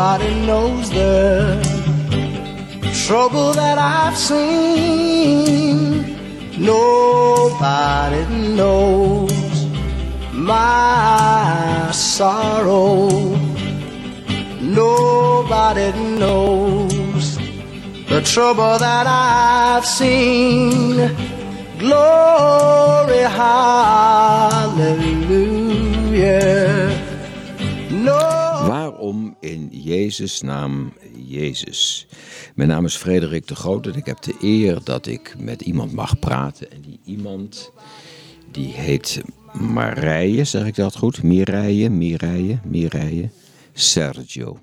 Nobody knows the trouble that I've seen. Nobody knows my sorrow. Nobody knows the trouble that I've seen. Glory, hallelujah. In Jezus' naam Jezus? Mijn naam is Frederik de Groot en ik heb de eer dat ik met iemand mag praten. En die iemand, die heet Marije, zeg ik dat goed? Mireille, Mireille, Mireille. Sergio.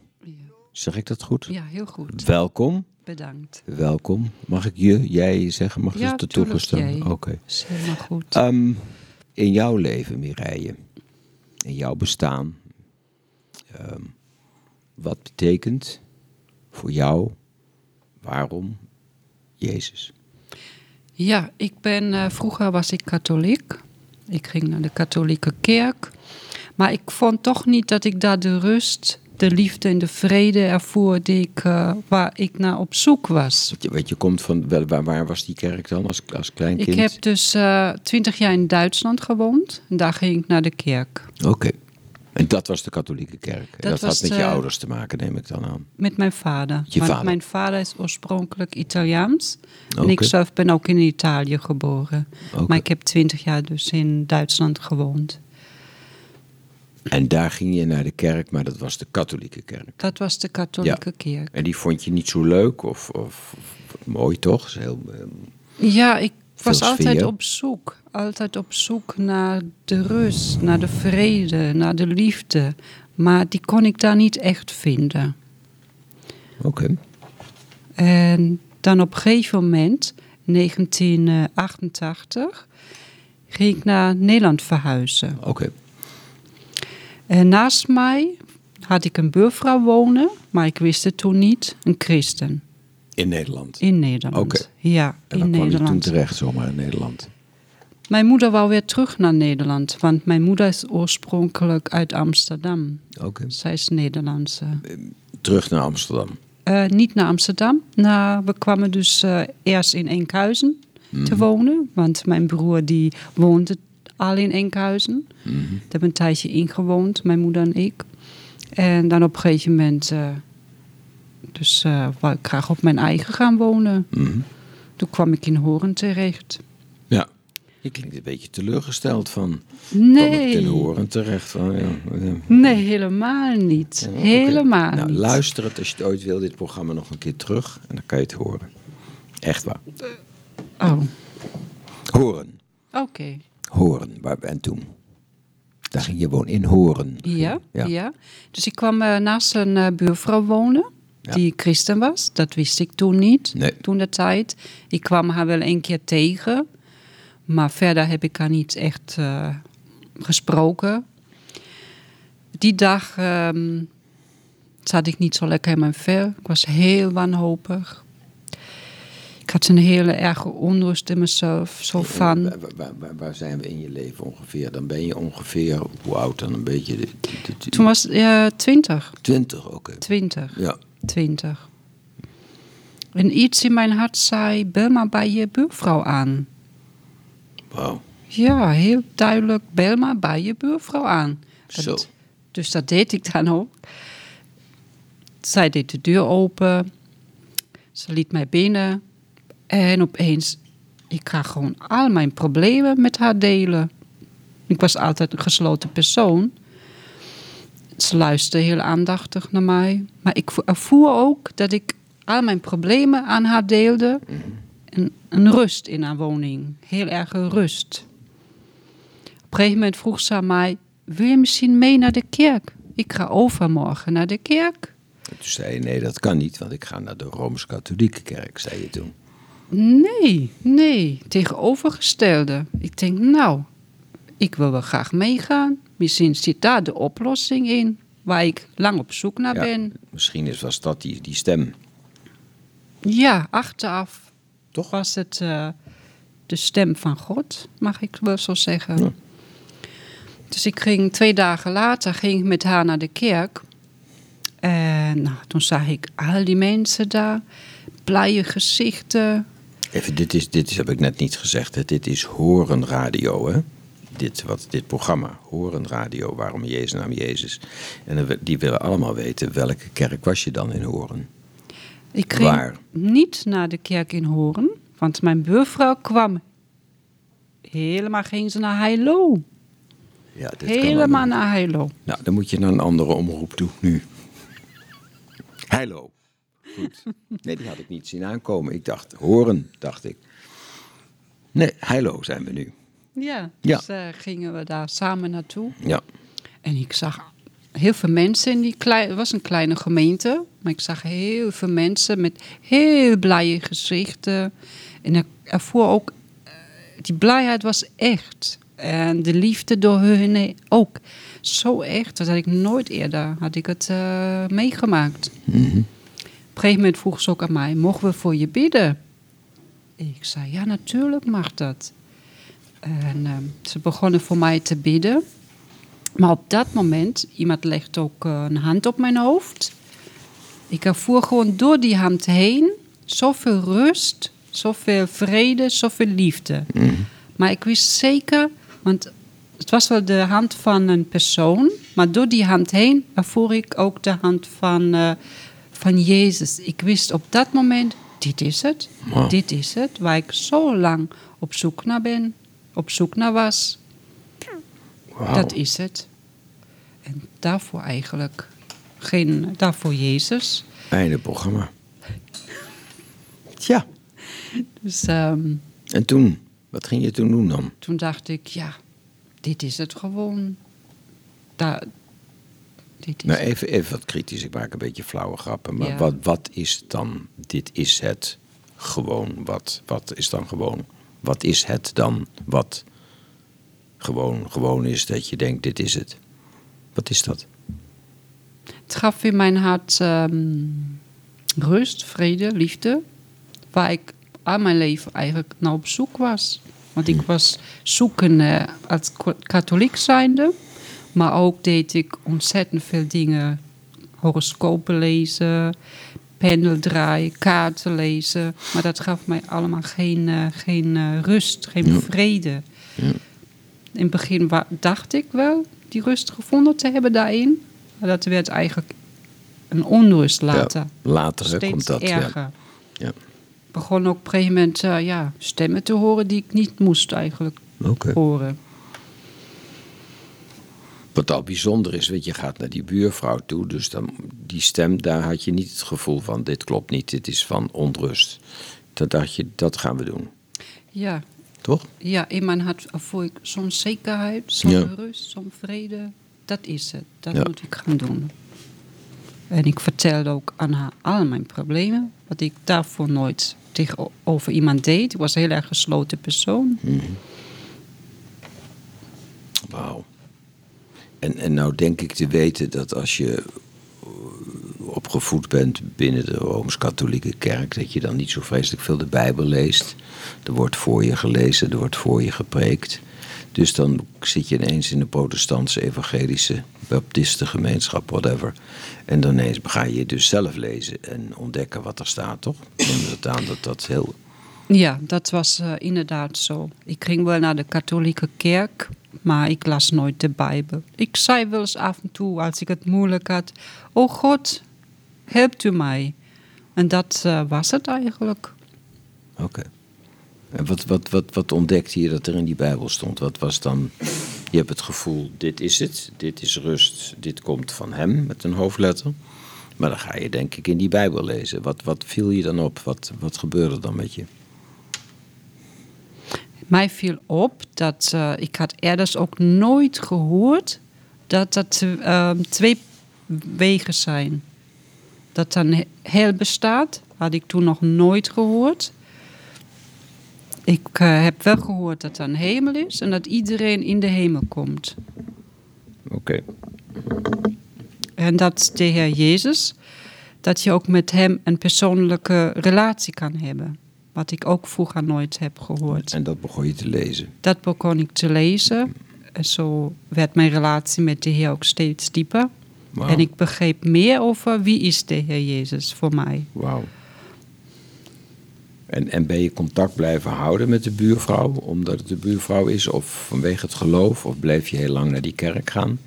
Zeg ik dat goed? Ja, heel goed. Welkom. Bedankt. Welkom. Mag ik je, jij zeggen? Mag Ja, je het toegestaan? Oké. Is helemaal goed. Ehm, in jouw leven, Mireille, in jouw bestaan, ehm, wat betekent voor jou, waarom Jezus? Ja, ik ben, eh, vroeger was ik katholiek. Ik ging naar de katholieke kerk. Maar ik vond toch niet dat ik daar de rust, de liefde en de vrede ervoer die ik, eh, waar ik naar op zoek was. Want je, komt van, waar, waar was die kerk dan als, als klein kind? Ik heb dus eh, twintig jaar in Duitsland gewoond. En daar ging ik naar de kerk. Oké. En dat was de katholieke kerk. Dat, Dat had met je de- ouders te maken, neem ik dan aan. Met mijn vader. Je Want vader. mijn vader is oorspronkelijk Italiaans. En ik zelf ben ook in Italië geboren. Maar ik heb twintig jaar dus in Duitsland gewoond. En daar ging je naar de kerk, maar dat was de katholieke kerk. Dat was de katholieke kerk. En die vond je niet zo leuk of, of, of mooi toch? Heel, ehm, Ja, ik was Veel altijd op zoek. Altijd op zoek naar de rust, naar de vrede, naar de liefde. Maar die kon ik daar niet echt vinden. Oké. En dan op een gegeven moment, 1988, ging ik naar Nederland verhuizen. Oké. En naast mij had ik een buurvrouw wonen, maar ik wist het toen niet, een christen In Nederland. in Nederland. Oké. Ja, en in dan kwam je toen Nederland. terecht zomaar in Nederland. Mijn moeder wou weer terug naar Nederland, want mijn moeder is oorspronkelijk uit Amsterdam. Oké. Zij is Nederlandse. Terug naar Amsterdam. Eh, niet naar Amsterdam. Nou, we kwamen dus eh, eerst in Enkhuizen te wonen, want mijn broer die woonde al in Enkhuizen. Mhm. Daar hebben een tijdje ingewoond, mijn moeder en ik. En dan op een gegeven moment, eh, dus eh wou ik graag op mijn eigen gaan wonen. Mhm. Toen kwam ik in Horen terecht. Ja. Je klinkt een beetje teleurgesteld van. Nee. ten horen terecht van. Ja. Nee, helemaal niet. Ja. Helemaal Nou, niet. luister het als je het ooit wil, dit programma nog een keer terug. En dan kan je het horen. Echt waar. Oh, Horen. oké. Horen. Waar, en toen? Daar ging je wonen in Horen. Ja, Ja. ja. Dus ik kwam eh, naast een eh, buurvrouw wonen, Ja. die christen was. Dat wist ik toen niet, Nee. toen de tijd. Ik kwam haar wel een keer tegen, maar verder heb ik haar niet echt eh, gesproken. Die dag ehm, zat ik niet zo lekker in mijn vel. Ik was heel wanhopig. Ik had een hele erge onrust in mezelf. Zo van, Waar, waar- waar- waar zijn we in je leven ongeveer? Dan ben je ongeveer, hoe oud dan? Een beetje de, de- de- toen was ik twintig. 20, oké. Twintig. Ja. 20. En iets in mijn hart zei: bel maar bij je buurvrouw aan. Wauw. Ja, heel duidelijk: bel maar bij je buurvrouw aan. Zo. Dus dat deed ik dan ook. Zij deed de deur open. Ze liet mij binnen. En opeens, ik ga gewoon al mijn problemen met haar delen. Ik was altijd een gesloten persoon. Ze luisterde heel aandachtig naar mij. Maar ik vo- ervoer ook dat ik al mijn problemen aan haar deelde. En een rust in haar woning. Heel erg rust. Op een gegeven moment vroeg ze aan mij... wil je misschien mee naar de kerk? Ik ga overmorgen naar de kerk. En toen zei je, nee, dat kan niet, want ik ga naar de Rooms-Katholieke kerk, zei je toen. Nee, nee, tegenovergestelde. Ik denk, nou, ik wil wel graag meegaan. Misschien zit daar de oplossing in, waar ik lang op zoek naar Ja, ben. misschien is, was dat die, die stem. Ja, achteraf Toch? was het eh, de stem van God, mag ik wel zo zeggen. Ja. Dus ik ging twee dagen later ging ik met haar naar de kerk. En nou, toen zag ik al die mensen daar, blije gezichten. Even, dit, is, dit is, heb ik net niet gezegd. Hè? Dit is Horenradio, hè? Dit, wat, dit programma, Horenradio, waarom Jezus naam Jezus. En die willen allemaal weten, welke kerk was je dan in Horen? Ik ging Waar? niet naar de kerk in Horen, want mijn buurvrouw kwam. Helemaal ging ze naar Heilo. Ja, dit Helemaal naar Heilo. Nou, dan moet je naar een andere omroep toe nu. Heilo. Goed. Nee, die had ik niet zien aankomen. Ik dacht, horen, dacht ik. Nee, Heilo zijn we nu. Ja, dus eh, gingen we daar samen naartoe. Ja. En ik zag heel veel mensen in die kleine... Het was een kleine gemeente, maar ik zag heel veel mensen met heel blije gezichten. En er ervoor ook... eh, Die blijheid was echt. En de liefde door hun heen ook. Zo echt, dat had ik nooit eerder had ik het eh, meegemaakt. Op een gegeven moment vroeg ze ook aan mij, mogen we voor je bidden? Ik zei, ja, natuurlijk mag dat. En eh, ze begonnen voor mij te bidden. Maar op dat moment, iemand legt ook eh, een hand op mijn hoofd. Ik ervoer gewoon door die hand heen zoveel rust, zoveel vrede, zoveel liefde. Maar ik wist zeker, want het was wel de hand van een persoon, maar door die hand heen ervoer ik ook de hand van, eh, van Jezus. Ik wist op dat moment, dit is het, dit is het, waar ik zo lang op zoek naar ben, op zoek naar was. Dat is het. En daarvoor eigenlijk geen, daarvoor Jezus. Einde programma. Tja, Dus ehm, en toen? Wat ging je toen doen dan? toen dacht ik, ja, dit is het gewoon. Daar, dit is Nou, even, even wat kritisch. Ik maak een beetje flauwe grappen. Maar Ja. wat, wat is dan, dit is het gewoon? Wat, wat is dan gewoon? Wat is het dan wat gewoon, gewoon is dat je denkt, dit is het? Wat is dat? Het gaf in mijn hart ehm, rust, vrede, liefde. Waar ik al mijn leven eigenlijk naar op zoek was. Want ik was zoeken als katholiek zijnde. Maar ook deed ik ontzettend veel dingen. Horoscopen lezen, pendel draaien, kaarten lezen. Maar dat gaf mij allemaal geen, eh, geen eh, rust, geen vrede. In het begin dacht ik wel die rust gevonden te hebben daarin. Maar dat werd eigenlijk een onrust later. Ja, later hè, komt dat. erger. Ja. Ja. Ik begon ook op een gegeven moment eh, ja, stemmen te horen die ik niet moest eigenlijk horen. Wat al bijzonder is, weet je, gaat naar die buurvrouw toe. Dus dan, die stem, daar had je niet het gevoel van, dit klopt niet, dit is van onrust. Dan dacht je, dat gaan we doen. Ja, Toch? ja, in mijn hart voel ik zo'n zekerheid, zo'n Ja. rust, zo'n vrede. Dat is het, dat Ja. moet ik gaan doen. En ik vertelde ook aan haar al mijn problemen, wat ik daarvoor nooit tegenover iemand deed. Ik was een heel erg gesloten persoon. Wauw. En, en nou denk ik te weten dat als je eh, opgevoed bent binnen de Rooms-Katholieke Kerk, dat je dan niet zo vreselijk veel de Bijbel leest. Er wordt voor je gelezen, er wordt voor je gepreekt. Dus dan zit je ineens in de protestantse, evangelische, baptistengemeenschap, whatever. En dan ineens ga je dus zelf lezen en ontdekken wat er staat, toch? Neem het aan dat dat heel... Ja, dat was eh, inderdaad zo. Ik ging wel naar de katholieke kerk, maar ik las nooit de Bijbel. Ik zei wel eens af en toe, als ik het moeilijk had... Oh God, helpt u mij. En dat eh, was het eigenlijk. Oké. En wat, wat, wat, wat ontdekte je dat er in die Bijbel stond? Wat was dan. Je hebt het gevoel, dit is het, dit is rust, dit komt van hem met een hoofdletter. Maar dan ga je denk ik in die Bijbel lezen. Wat, wat viel je dan op? Wat, wat gebeurde dan met je? Mij viel op dat eh, ik had ergens ook nooit gehoord dat dat eh, twee wegen zijn. Dat dan he- hel bestaat, had ik toen nog nooit gehoord. Ik eh, heb wel gehoord dat er een hemel is en dat iedereen in de hemel komt. Oké. En dat de Heer Jezus, dat je ook met hem een persoonlijke relatie kan hebben. Wat ik ook vroeger nooit heb gehoord. En dat begon je te lezen. Dat begon ik te lezen. En zo werd mijn relatie met de Heer ook steeds dieper. En ik begreep meer over wie is de Heer Jezus voor mij. Wauw. En, en ben je contact blijven houden met de buurvrouw, omdat het de buurvrouw is, of vanwege het geloof, of bleef je heel lang naar die kerk gaan?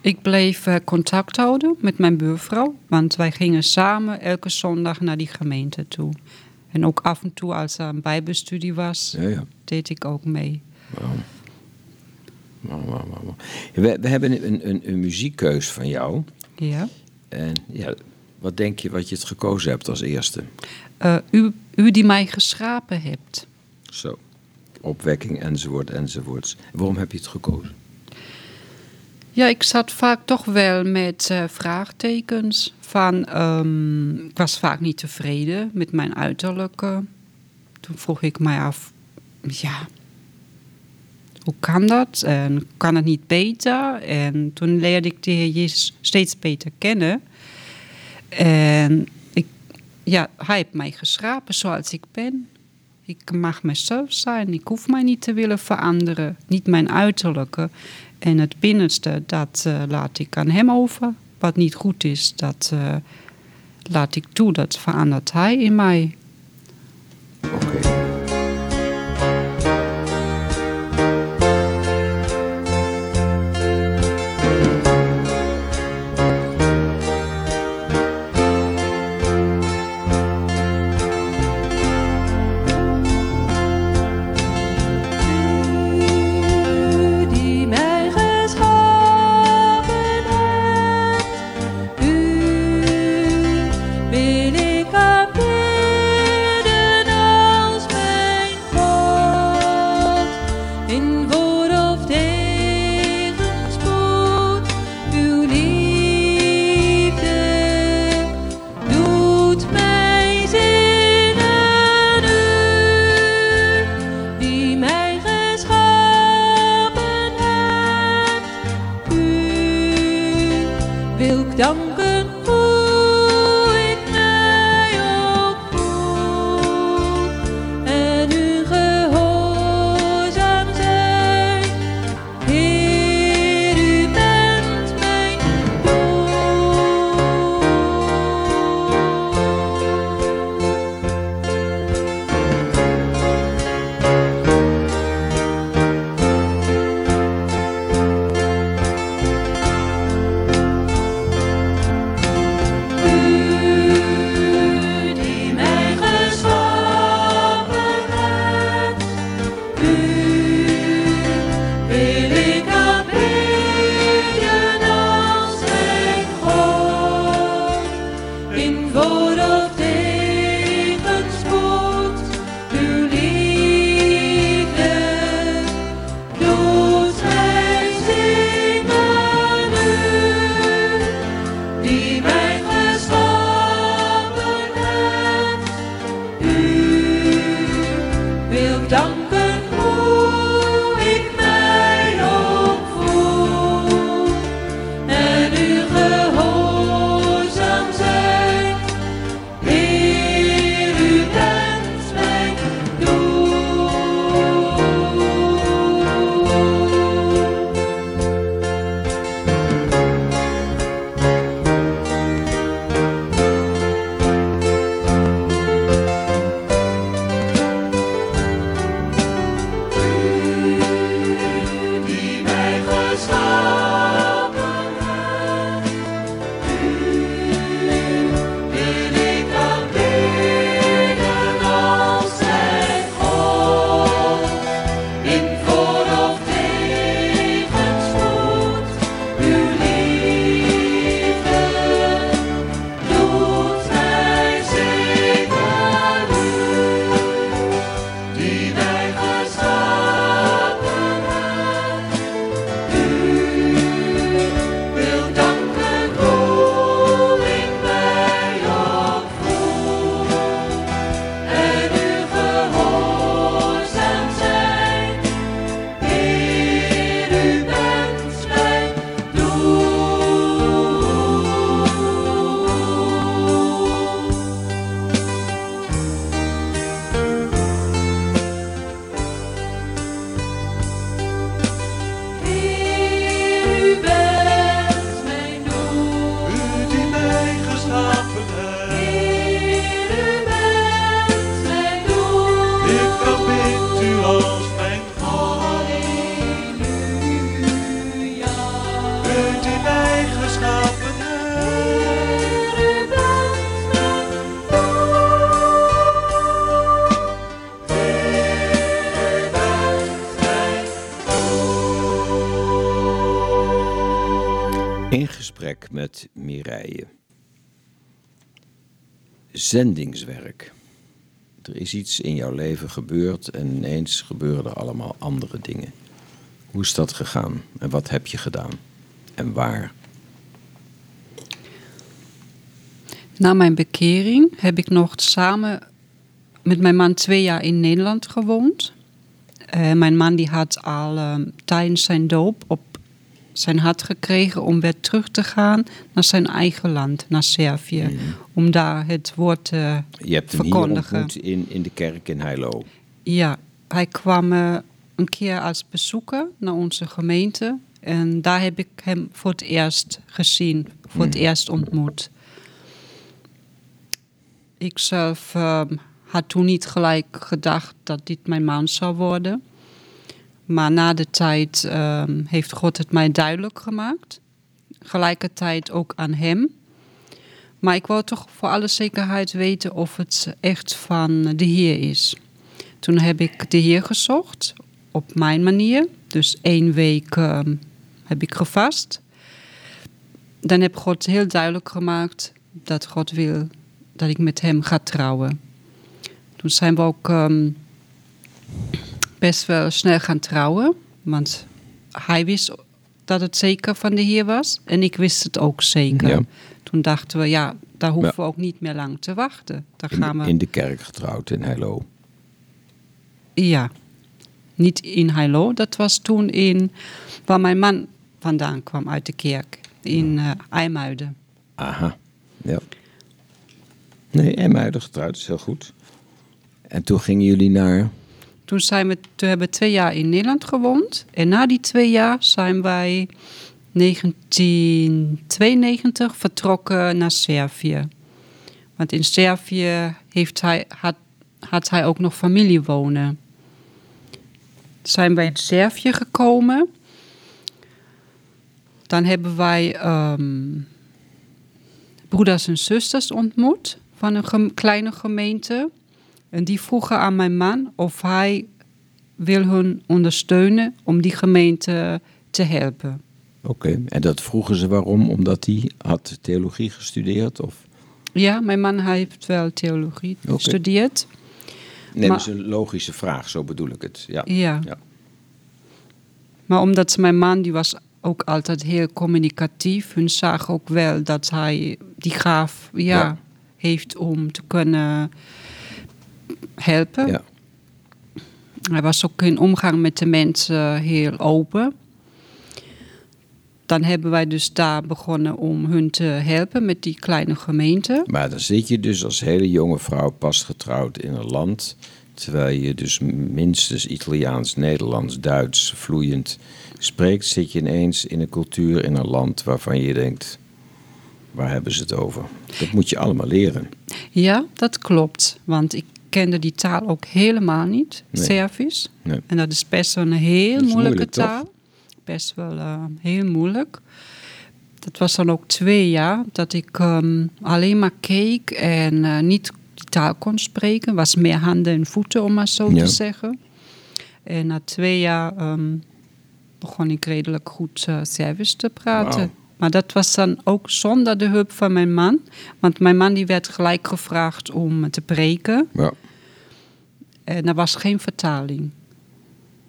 Ik bleef eh, contact houden met mijn buurvrouw, want wij gingen samen elke zondag naar die gemeente toe. En ook af en toe als er een bijbelstudie was, Ja, ja. deed ik ook mee. Wauw, wauw, wauw. We, we hebben een, een, een muziekkeus van jou. Ja. En ja, wat denk je wat je het gekozen hebt als eerste? Eh, u, u die mij geschapen hebt. Zo. Opwekking enzovoort enzovoorts. Waarom heb je het gekozen? Ja, ik zat vaak toch wel met eh, vraagtekens. Van, ehm, ik was vaak niet tevreden met mijn uiterlijke. Toen vroeg ik mij af, ja, hoe kan dat? En kan het niet beter? En toen leerde ik de Heer Jezus steeds beter kennen. En ik, ja, hij heeft mij geschapen zoals ik ben. Ik mag mezelf zijn. Ik hoef mij niet te willen veranderen. Niet mijn uiterlijke. En het binnenste, dat eh, laat ik aan hem over. Wat niet goed is, dat eh, laat ik toe. Dat verandert hij in mij. Oké. Met Mireille. Zendingswerk. Er is iets in jouw leven gebeurd en ineens gebeuren er allemaal andere dingen. Hoe is dat gegaan en wat heb je gedaan? En waar? Na mijn bekering heb ik nog samen met mijn man twee jaar in Nederland gewoond. Eh, mijn man die had al ehm, tijdens zijn doop op zijn hart gekregen om weer terug te gaan naar zijn eigen land, naar Servië. Om daar het woord te Je hebt hem verkondigen. ontmoet in, in de kerk in Heilo. Ja, hij kwam eh, een keer als bezoeker naar onze gemeente. En daar heb ik hem voor het eerst gezien, voor het eerst ontmoet. Ik zelf ehm, had toen niet gelijk gedacht dat dit mijn man zou worden. Maar na de tijd ehm, heeft God het mij duidelijk gemaakt. Gelijkertijd ook aan hem. Maar ik wou toch voor alle zekerheid weten of het echt van de Heer is. Toen heb ik de Heer gezocht op mijn manier. Dus één week ehm, heb ik gevast. Dan heb God heel duidelijk gemaakt dat God wil dat ik met hem ga trouwen. Toen zijn we ook ehm, best wel snel gaan trouwen. Want hij wist dat het zeker van de Heer was. En ik wist het ook zeker. Ja. Toen dachten we, ja, daar hoeven Ja. we ook niet meer lang te wachten. Daar In, gaan we... in de kerk getrouwd in Heilo. Ja, niet in Heilo. Dat was toen in waar mijn man vandaan kwam uit de kerk. In eh IJmuiden. Aha, ja. Nee, Emmuiden getrouwd, is heel goed. En toen gingen jullie naar... Toen, zijn we, toen hebben we twee jaar in Nederland gewoond. En na die twee jaar zijn wij 1992 vertrokken naar Servië. Want in Servië heeft hij, had, hij ook nog familie wonen. Zijn wij in Servië gekomen. Dan hebben wij ehm, broeders en zusters ontmoet van een kleine gemeente. En die vroegen aan mijn man of hij wil hun ondersteunen om die gemeente te helpen. Oké, en dat vroegen ze waarom? Omdat hij had theologie gestudeerd? Of... Ja, mijn man hij heeft wel theologie gestudeerd. Nee, Maar- dat is een logische vraag, zo bedoel ik het. Ja. Ja. Ja. Maar omdat mijn man, die was ook altijd heel communicatief. Hun zagen ook wel dat hij die gaaf ja, Ja. heeft om te kunnen helpen. Ja. Hij was ook in omgang met de mensen heel open. Dan hebben wij dus daar begonnen om hun te helpen met die kleine gemeente. Maar dan zit je dus als hele jonge vrouw pas getrouwd in een land... terwijl je dus minstens Italiaans, Nederlands, Duits vloeiend spreekt... zit je ineens in een cultuur, in een land waarvan je denkt... waar hebben ze het over? Dat moet je allemaal leren. Ja, dat klopt. Want ik kende die taal ook helemaal niet, Nee. Servisch. Nee. En dat is best wel een heel moeilijke moeilijk, toch? taal. Best wel eh, heel moeilijk. Dat was dan ook twee jaar dat ik ehm, alleen maar keek en eh, niet die taal kon spreken. Was meer handen en voeten, om maar zo Ja. te zeggen. En na twee jaar ehm, begon ik redelijk goed eh Servisch te praten. Maar dat was dan ook zonder de hulp van mijn man. Want mijn man die werd gelijk gevraagd om te preken. Ja, En er was geen vertaling.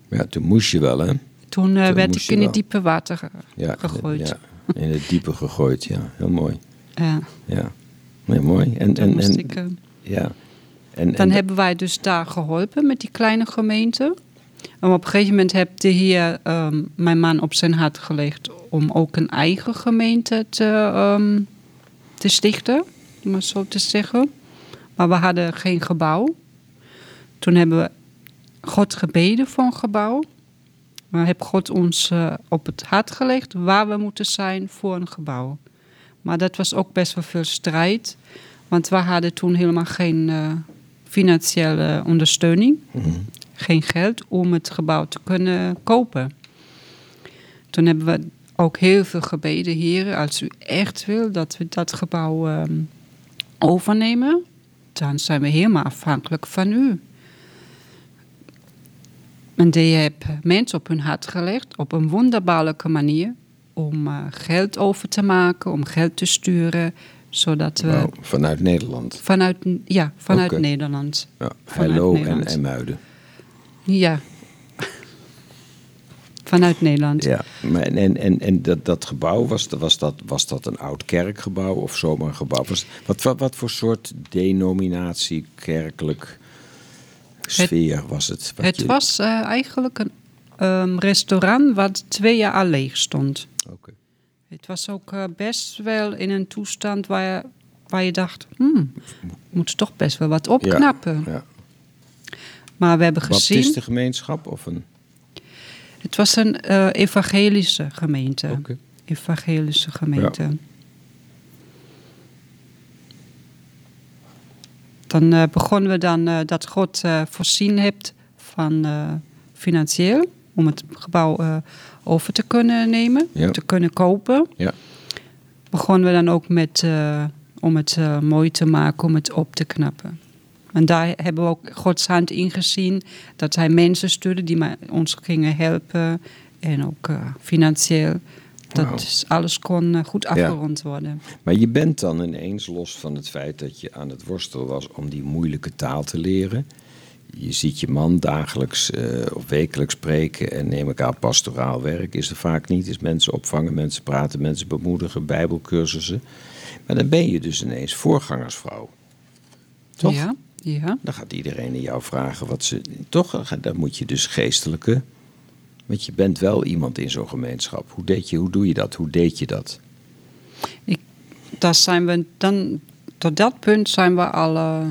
ja toen moest je wel, hè? Toen eh, Toen werd ik in het diepe water Ja, gegooid. Ja, in het diepe gegooid, ja. Heel mooi. Ja, Ja, nee, mooi. En, toen en, moest en, ik, eh, ja. En, dan en, hebben wij dus daar geholpen met die kleine gemeente. En op een gegeven moment heeft de heer ehm, mijn man op zijn hart gelegd om ook een eigen gemeente te, ehm, te stichten, om maar zo te zeggen. Maar we hadden geen gebouw. Toen hebben we God gebeden voor een gebouw. Maar heeft God ons eh, op het hart gelegd waar we moeten zijn voor een gebouw. Maar dat was ook best wel veel strijd. Want we hadden toen helemaal geen eh, financiële ondersteuning. Mhm. Geen geld om het gebouw te kunnen kopen. Toen hebben we ook heel veel gebeden, heren, als u echt wil dat we dat gebouw ehm, overnemen, dan zijn we helemaal afhankelijk van u. En die heb mensen op hun hart gelegd op een wonderbaarlijke manier. om eh, geld over te maken, om geld te sturen, zodat we vanuit Nederland. vanuit, ja, vanuit. Nederland. Ja, Hello en, Muiden. Ja. vanuit Nederland. Ja, maar en, en, en, en dat, dat gebouw, was, was, dat, was dat een oud kerkgebouw of zomaar een gebouw? Was, wat, wat, wat voor soort denominatie, kerkelijk sfeer was het? Het je- was eh, eigenlijk een ehm, restaurant wat twee jaar al leeg stond. Oké. Het was ook eh, best wel in een toestand waar je, waar je dacht, hmm, moet toch best wel wat opknappen. Ja. Maar we hebben gezien, Baptistengemeenschap of een... het was een eh, evangelische gemeente. Oké. Evangelische gemeente. Dan eh, begonnen we dan eh, dat God eh, voorzien hebt van financieel om het gebouw over te kunnen nemen, Ja. te kunnen kopen. Ja. Begonnen we dan ook met om het mooi te maken, om het op te knappen. En daar hebben we ook Gods hand in gezien dat hij mensen stuurde die ons gingen helpen en ook financieel. Dat is- alles kon eh, goed afgerond worden. Maar je bent dan ineens los van het feit dat je aan het worstelen was om die moeilijke taal te leren. Je ziet je man dagelijks eh, of wekelijks spreken en neem ik aan pastoraal werk is er vaak niet. Is mensen opvangen, mensen praten, mensen bemoedigen, bijbelcursussen. Maar dan ben je dus ineens voorgangersvrouw. Toch? Ja, ja. Dan gaat iedereen aan jou vragen wat ze... Toch, dan moet je dus geestelijke... Want je bent wel iemand in zo'n gemeenschap. Hoe, deed je, hoe doe je dat? Hoe deed je dat? Daar zijn we dan, tot dat punt zijn we al eh,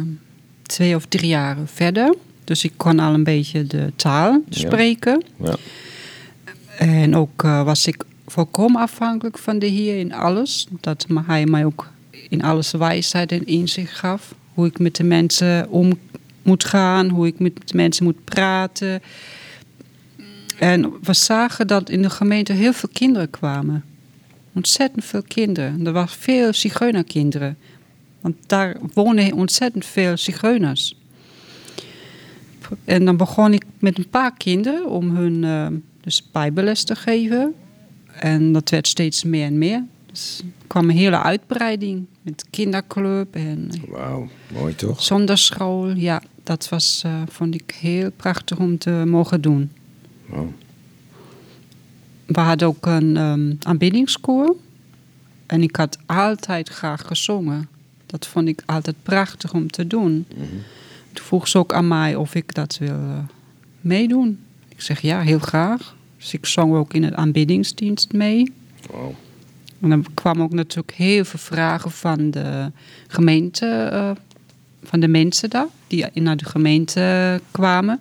twee of drie jaren verder. Dus ik kon al een beetje de taal spreken. Ja. En ook eh, was ik volkomen afhankelijk van de Heer in alles. Dat hij mij ook in alles wijsheid en inzicht gaf. Hoe ik met de mensen om moet gaan, hoe ik met de mensen moet praten. En we zagen dat in de gemeente heel veel kinderen kwamen. Ontzettend veel kinderen. Er waren veel zigeunerkinderen. Want daar wonen ontzettend veel zigeuners. En dan begon ik met een paar kinderen om hun eh, dus bijbelles te geven. En dat werd steeds meer en meer. Dus er kwam een hele uitbreiding met kinderclub en Wauw, mooi toch? zondagschool. Ja, dat was, eh, vond ik heel prachtig om te mogen doen. Wauw. We hadden ook een ehm aanbiddingskoor. En ik had altijd graag gezongen. Dat vond ik altijd prachtig om te doen. Toen vroeg ze ook aan mij of ik dat wil eh, meedoen. Ik zeg ja, heel graag. Dus ik zong ook in het aanbiddingsdienst mee. En dan kwamen ook natuurlijk heel veel vragen van de gemeente, eh, van de mensen daar, die naar de gemeente kwamen.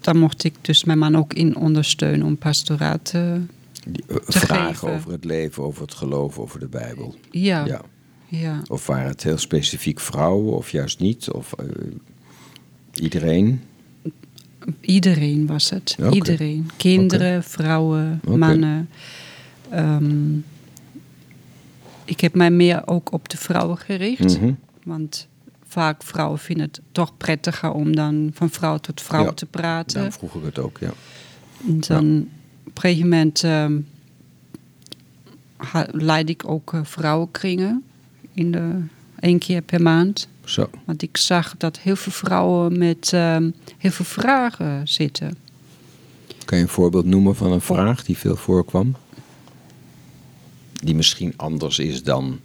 Daar mocht ik dus mijn man ook in ondersteunen om pastoraat te... Die, eh, Te vragen geven. over het leven, over het geloof, over de Bijbel. Ja, Ja. ja. Of waren het heel specifiek vrouwen of juist niet? Of eh, iedereen? iedereen was het. Iedereen. Kinderen, vrouwen, mannen. Ehm, ik heb mij meer ook op de vrouwen gericht. Mhm. Want vaak vrouwen vinden het toch prettiger om dan van vrouw tot vrouw Ja, te praten. Daarom vroeg ik het ook, ja. En dan op een gegeven moment ehm, ha- leid ik ook eh, vrouwenkringen in de één keer per maand. Zo. Want ik zag dat heel veel vrouwen met ehm, heel veel vragen zitten. Kan je een voorbeeld noemen van een vraag die veel voorkwam? Die misschien anders is dan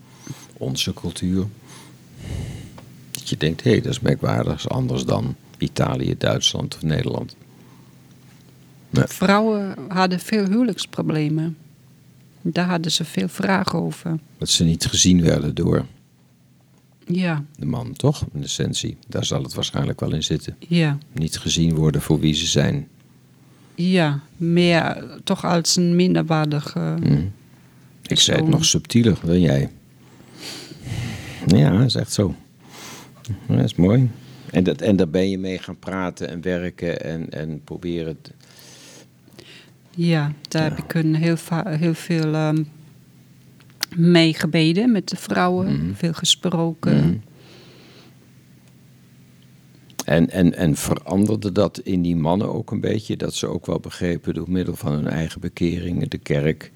onze cultuur. Dat je denkt, hé, hey, dat is merkwaardig, anders dan Italië, Duitsland of Nederland. Nee. Vrouwen hadden veel huwelijksproblemen. Daar hadden ze veel vragen over. Dat ze niet gezien werden door Ja, de man, toch? In essentie. Daar zal het waarschijnlijk wel in zitten. ja, Niet gezien worden voor wie ze zijn. ja. Meer toch als een minderwaardige... Mhm. Ik zei het nog subtieler dan jij. Ja, dat is echt zo. Ja, dat is mooi. En, dat, en daar ben je mee gaan praten en werken en, en proberen. te- Ja, daar heb ik een heel, va- heel veel ehm mee gebeden met de vrouwen. Mhm. Veel gesproken. Mhm. En, en, en veranderde dat in die mannen ook een beetje? Dat ze ook wel begrepen door middel van hun eigen bekeringen, de kerk,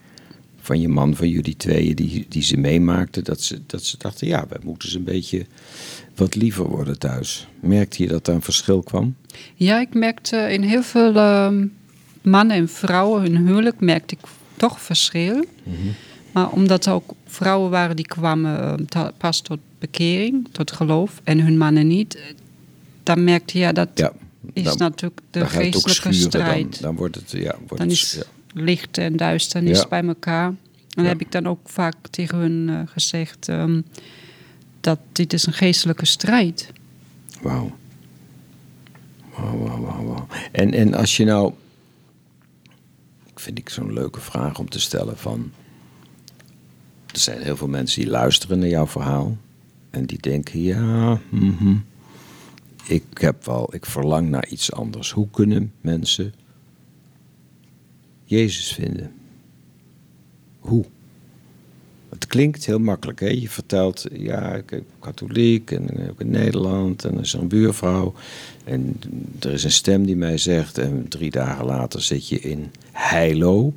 van je man, van jullie tweeën, die, die ze meemaakten, dat ze, dat ze dachten, ja, wij moeten ze een beetje wat liever worden thuis. Merkte je dat daar een verschil kwam? Ja, ik merkte in heel veel ehm, mannen en vrouwen hun huwelijk merkte ik toch verschil. Maar omdat er ook vrouwen waren die kwamen ehm, pas tot bekering, tot geloof, en hun mannen niet, dan merkte je ja, dat Ja. is natuurlijk de geestelijke schuren, strijd. Dan, dan wordt het, ja, wordt Dan het, is ja. licht en duisternis bij elkaar. En dan heb ik dan ook vaak tegen hun eh, gezegd ehm, dat dit is een geestelijke strijd. Wauw. Wauw, wauw, wauw. En, en als je nou... Vind ik zo'n leuke vraag om te stellen van... Er zijn heel veel mensen die luisteren naar jouw verhaal. En die denken, ja, mhm, ik heb wel, ik verlang naar iets anders. Hoe kunnen mensen Jezus vinden? Hoe? Het klinkt heel makkelijk. Hè? Je vertelt, ja, ik ben katholiek en ook in Nederland en er is een buurvrouw. En er is een stem die mij zegt en drie dagen later zit je in Heilo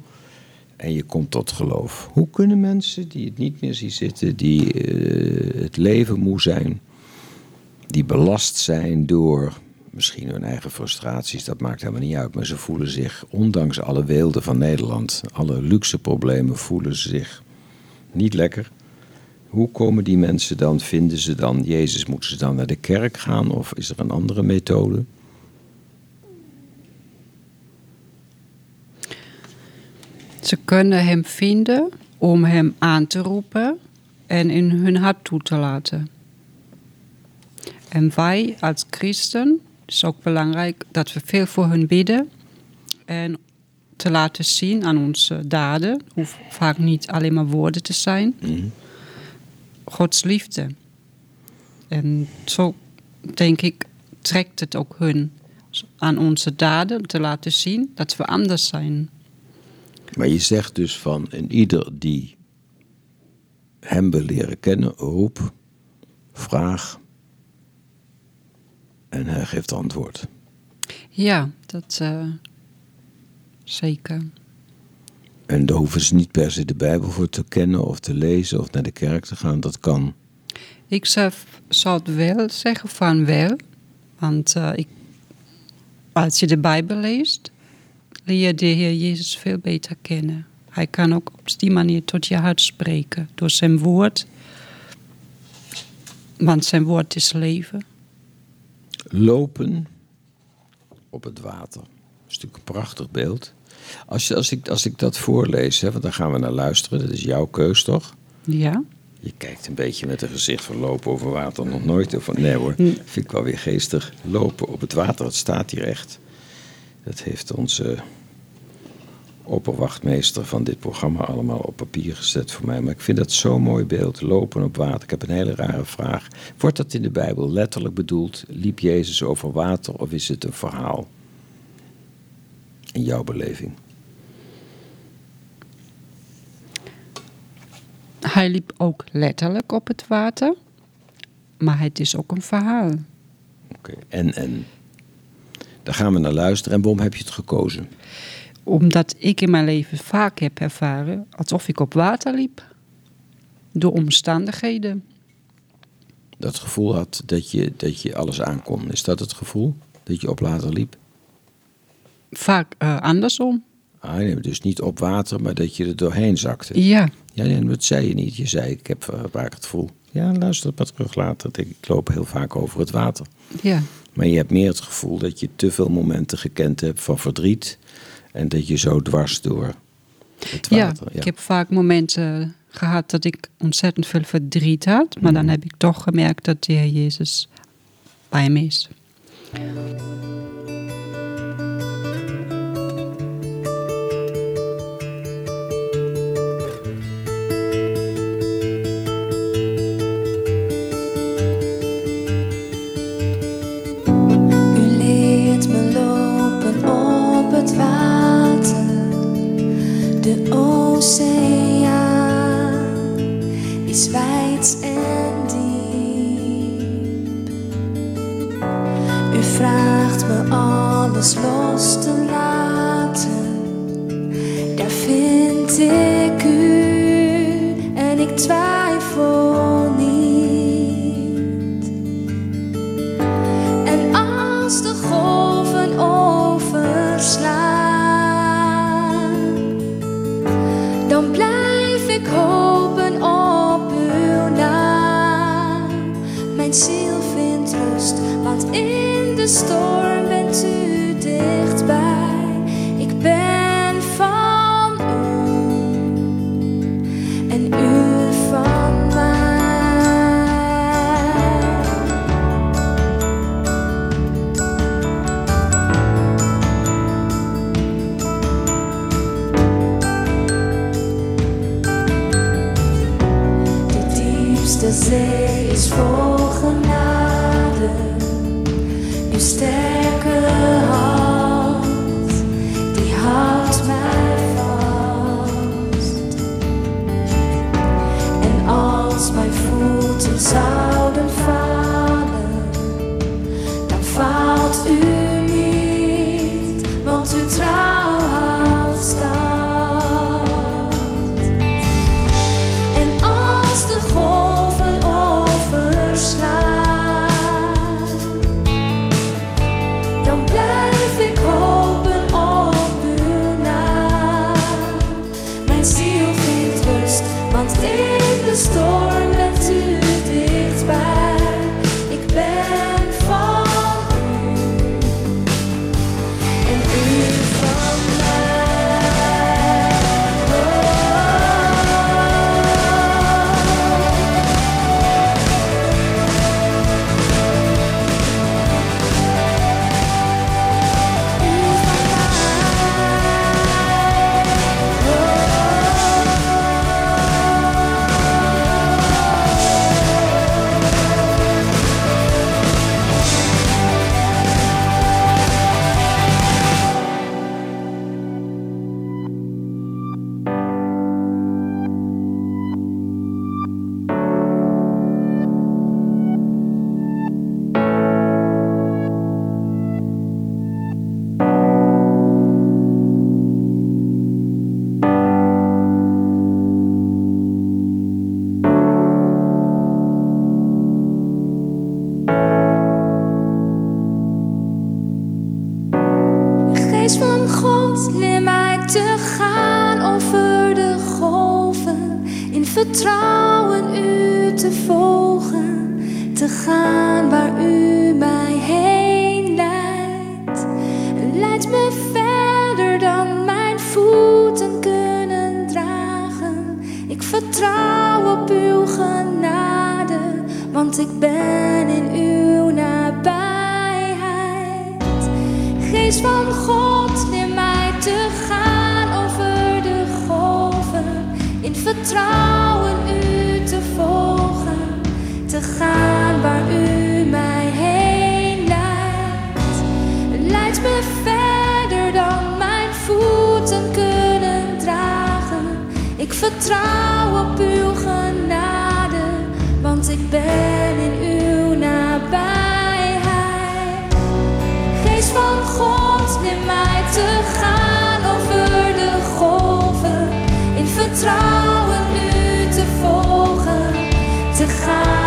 en je komt tot geloof. Hoe kunnen mensen die het niet meer zien zitten, die eh, het leven moe zijn, die belast zijn door misschien hun eigen frustraties, dat maakt helemaal niet uit, maar ze voelen zich, ondanks alle weelde van Nederland, alle luxe problemen, voelen ze zich niet lekker. Hoe komen die mensen dan? Vinden ze dan Jezus? Moeten ze dan naar de kerk gaan? Of is er een andere methode? Ze kunnen hem vinden om hem aan te roepen en in hun hart toe te laten. En wij als christen, is ook belangrijk dat we veel voor hun bidden en te laten zien aan onze daden, hoeft vaak niet alleen maar woorden te zijn, Gods liefde. En zo denk ik, trekt het ook hun aan onze daden te laten zien dat we anders zijn. Maar je zegt dus van en ieder die hem wil leren kennen, roep, vraag en hij geeft antwoord. Ja, dat eh, zeker. En daar hoeven ze niet per se de Bijbel voor te kennen of te lezen of naar de kerk te gaan. Dat kan. Ik zou, zou het wel zeggen van wel. Want eh, ik, als je de Bijbel leest, leer je de Heer Jezus veel beter kennen. Hij kan ook op die manier tot je hart spreken. Door zijn woord. Want zijn woord is leven. Lopen op het water. Dat is natuurlijk een prachtig beeld. Als, je, als, ik, als ik dat voorlees, hè, want daar gaan we naar luisteren, dat is jouw keus toch? Ja. Je kijkt een beetje met een gezicht van lopen over water nog nooit. Of nee hoor, Nee. vind ik wel weer geestig. Lopen op het water, het staat hier echt. Dat heeft onze opperwachtmeester van dit programma allemaal op papier gezet voor mij. Maar ik vind dat zo'n mooi beeld, lopen op water. Ik heb een hele rare vraag. Wordt dat in de Bijbel letterlijk bedoeld? Liep Jezus over water of is het een verhaal? In jouw beleving. Hij liep ook letterlijk op het water. Maar het is ook een verhaal. Oké. En, en daar gaan we naar luisteren. En waarom heb je het gekozen? Omdat ik in mijn leven vaak heb ervaren alsof ik op water liep. Door omstandigheden. dat gevoel had dat je, dat je alles aankon. Is dat het gevoel? Dat je op water liep? Vaak eh, andersom. Ah, nee, dus niet op water, maar dat je er doorheen zakte. Ja, Ja, nee, dat zei je niet. Je zei, ik heb eh, vaak het gevoel. Ja, luister het maar terug later. Ik loop heel vaak over het water. ja. Maar je hebt meer het gevoel dat je te veel momenten gekend hebt van verdriet. En dat je zo dwars door het ja. water. ik heb vaak momenten gehad dat ik ontzettend veel verdriet had. Maar dan heb ik toch gemerkt dat de Heer Jezus bij me is. U De oceaan is wijd en diep. U vraagt me alles los te laten, daar vind ik. vertrouw op uw genade, want ik ben in uw nabijheid. Geest van God, neem mij te gaan over de golven, in vertrouwen u te volgen, te gaan waar u mij heen leidt. Leidt me verder. Ik vertrouw op uw genade, want ik ben in uw nabijheid. Geest van God, neem mij te gaan over de golven. In vertrouwen u te volgen, te gaan.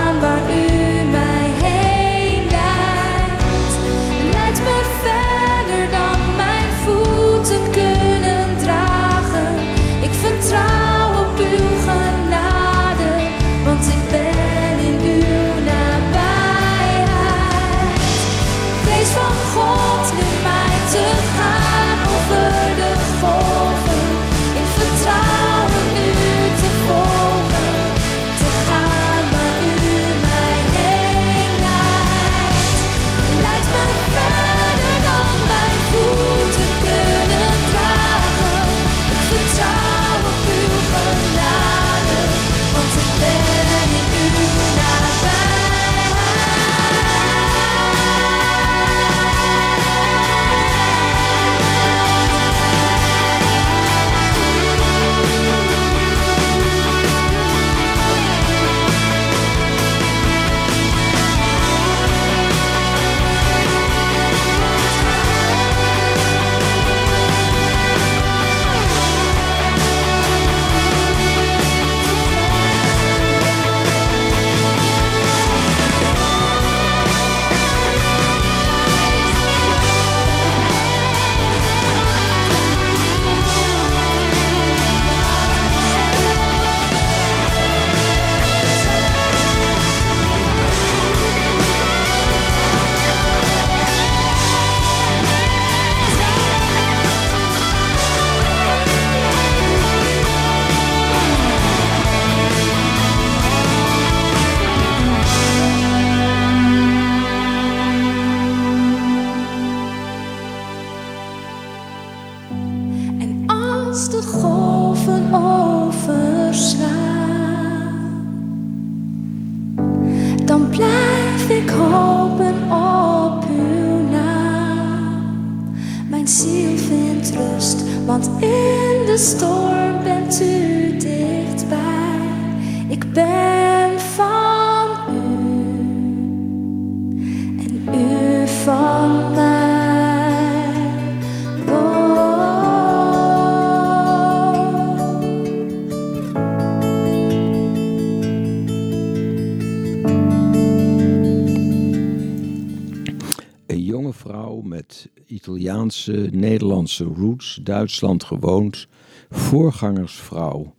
Roots, Duitsland gewoond, voorgangersvrouw